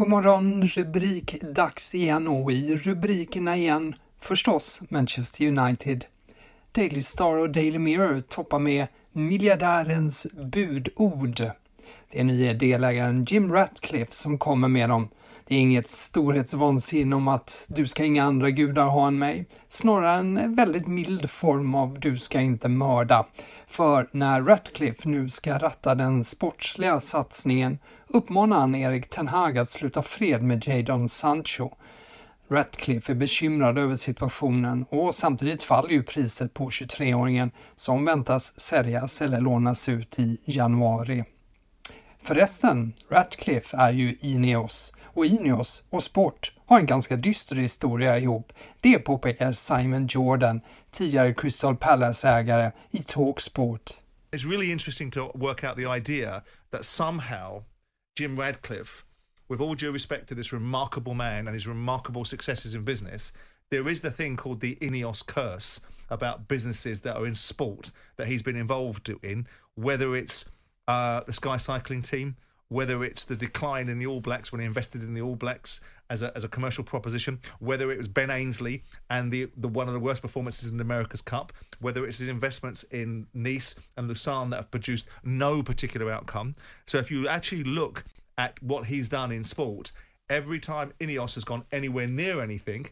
God morgon, rubrikdags igen och i rubrikerna igen förstås Manchester United. Daily Star och Daily Mirror toppar med miljardärens budord. Det är nye delägaren Jim Ratcliffe som kommer med dem. Det är inget storhetsvansinne om att du ska inga andra gudar ha än mig, snarare en väldigt mild form av du ska inte mörda. För när Ratcliffe nu ska ratta den sportsliga satsningen uppmanar han Erik Ten Hag att sluta fred med Jadon Sancho. Ratcliffe är bekymrad över situationen och samtidigt faller ju priset på 23-åringen som väntas säljas eller lånas ut i januari. Förresten, Ratcliffe är ju Ineos och Ineos och sport har en ganska dyster historia ihop. Det påpekar Simon Jordan, tidigare Crystal Palace-ägare i Talksport. It's really interesting to work out the idea that somehow Jim Radcliffe, with all due respect to this remarkable man and his remarkable successes in business, there is the thing called the Ineos curse about businesses that are in sport that he's been involved in, whether it's uh, the Sky Cycling team, whether it's the decline in the All Blacks when he invested in the All Blacks as a, as a commercial proposition, whether it was Ben Ainsley and the, the one of the worst performances in the America's Cup, whether it's his investments in Nice and Lausanne that have produced no particular outcome. So if you actually look at what he's done in sport, every time Ineos has gone anywhere near anything,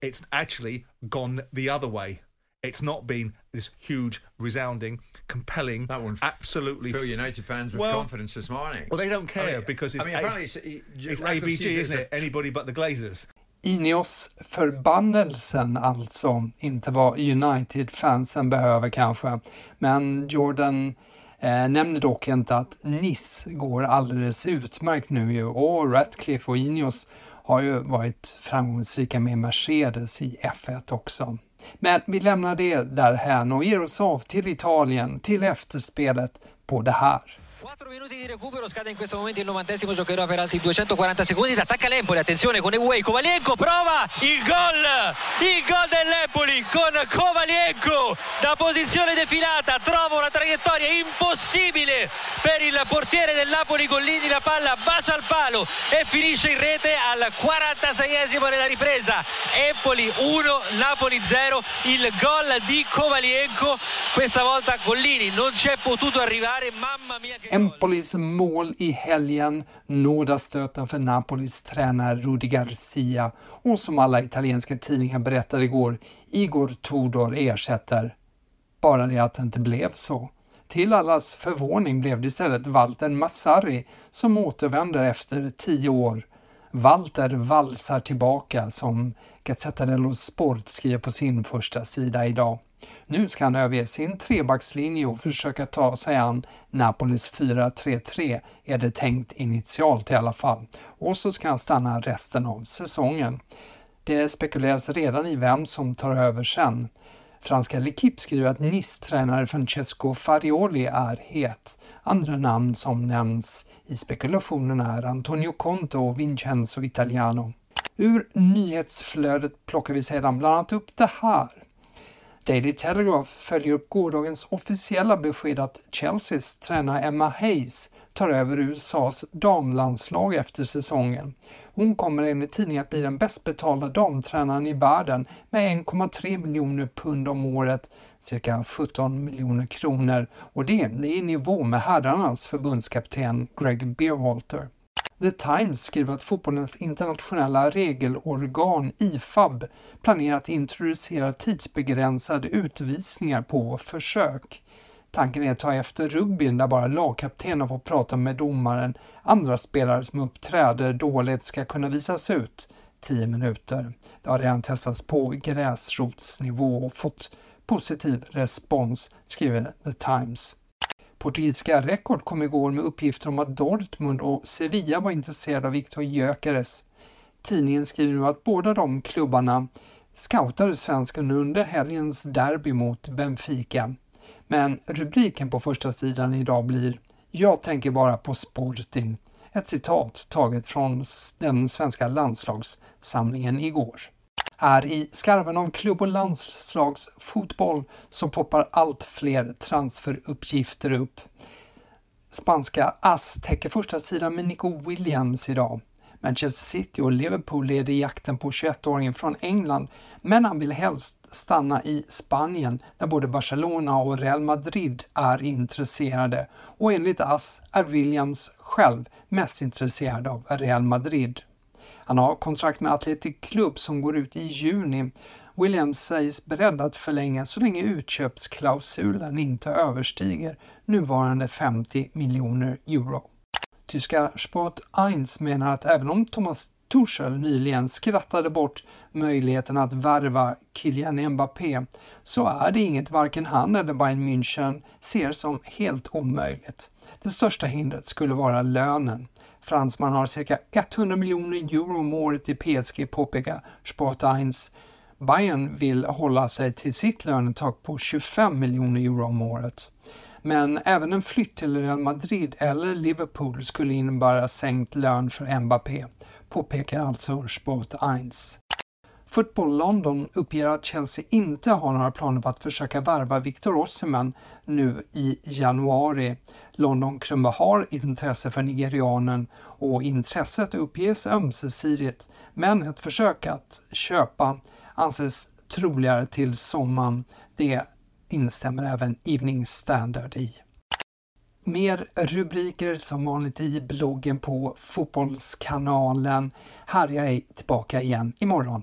it's actually gone the other way. It's not been this huge, resounding, compelling, That one absolutely. fill United fans with Well- confidence this morning. Well, they don't care I mean- because it's, I mean, apparently it's, it's ABG, isn't it? Anybody but the Glazers. Ineos förbannelsen alltså, inte vad United-fansen behöver kanske. Men Jordan eh, nämner dock inte att Nice går alldeles utmärkt nu ju och Ratcliffe och Ineos har ju varit framgångsrika med Mercedes i F1 också. Men vi lämnar det därhän och ger oss av till Italien, till efterspelet på det här. 4 minuti di recupero, scade in questo momento il novantesimo, giocherà per altri 240 secondi, attacca l'Empoli, attenzione con Eway, Kovalienko prova il gol, il gol dell'Empoli con Kovalienko da posizione defilata, trova una traiettoria impossibile per il portiere del Napoli Gollini, la palla bacia al palo e finisce in rete al 46esimo della ripresa, Empoli 1, Napoli 0, il gol di Kovalienko, questa volta Gollini non ci è potuto arrivare, mamma mia che. Empolis mål i helgen, nådastöten för Napolis tränare Rudi Garcia och som alla italienska tidningar berättade igår, Igor Tudor ersätter. Bara det att det inte blev så. Till allas förvåning blev det istället Walter Massari som återvänder efter tio år. Walter valsar tillbaka som Gazzetta dello Sport skriver på sin första sida idag. Nu ska han överge sin trebackslinje och försöka ta sig an Napolis 4-3-3 är det tänkt initialt i alla fall. Och så ska han stanna resten av säsongen. Det spekuleras redan i vem som tar över sen. Franska L'Equipe skriver att Nice-tränare Francesco Farioli är het. Andra namn som nämns i spekulationen är Antonio Conte och Vincenzo Italiano. Ur nyhetsflödet plockar vi sedan bland annat upp det här. Daily Telegraph följer upp gårdagens officiella besked att Chelseas tränare Emma Hayes tar över USAs damlandslag efter säsongen. Hon kommer enligt tidningen att bli den bäst betalda damtränaren i världen med 1,3 miljoner pund om året, cirka 17 miljoner kronor och det är i nivå med herrarnas förbundskapten Greg Beerhalter. The Times skriver att fotbollens internationella regelorgan IFAB planerar att introducera tidsbegränsade utvisningar på försök. Tanken är att ta efter rugbyn där bara lagkaptenen får prata med domaren. Andra spelare som uppträder dåligt ska kunna visas ut 10 minuter. Det har redan testats på gräsrotsnivå och fått positiv respons, skriver The Times. Portugisiska Record kom igår med uppgifter om att Dortmund och Sevilla var intresserade av Viktor Gyökeres. Tidningen skriver nu att båda de klubbarna scoutade svensken under helgens derby mot Benfica. Men rubriken på första sidan idag blir “Jag tänker bara på Sporting”. Ett citat taget från den svenska landslagssamlingen igår. Här i skarven av klubb och landslagsfotboll så poppar allt fler transferuppgifter upp. Spanska AS täcker första sidan med Nico Williams idag. Manchester City och Liverpool leder jakten på 21-åringen från England, men han vill helst stanna i Spanien där både Barcelona och Real Madrid är intresserade och enligt AS är Williams själv mest intresserad av Real Madrid. Han har kontrakt med Athletic Club som går ut i juni. Williams sägs beredd att förlänga så länge utköpsklausulen inte överstiger nuvarande 50 miljoner euro. Tyska Sport 1 menar att även om Thomas Tuchel nyligen skrattade bort möjligheten att värva Kylian Mbappé så är det inget varken han eller Bayern München ser som helt omöjligt. Det största hindret skulle vara lönen. Fransman har cirka 100 miljoner euro om året i PSG, påpekar Sport 1. Bayern vill hålla sig till sitt lönetak på 25 miljoner euro om året. Men även en flytt till Real Madrid eller Liverpool skulle innebära sänkt lön för Mbappé, påpekar alltså Sport 1. Football London uppger att Chelsea inte har några planer på att försöka värva Victor Osimhen nu i januari. London Krumba har intresse för nigerianen och intresset uppges ömsesidigt, men ett försök att köpa anses troligare till sommaren. Det instämmer även Evening Standard i. Mer rubriker som vanligt i bloggen på Fotbollskanalen. Här är jag tillbaka igen imorgon.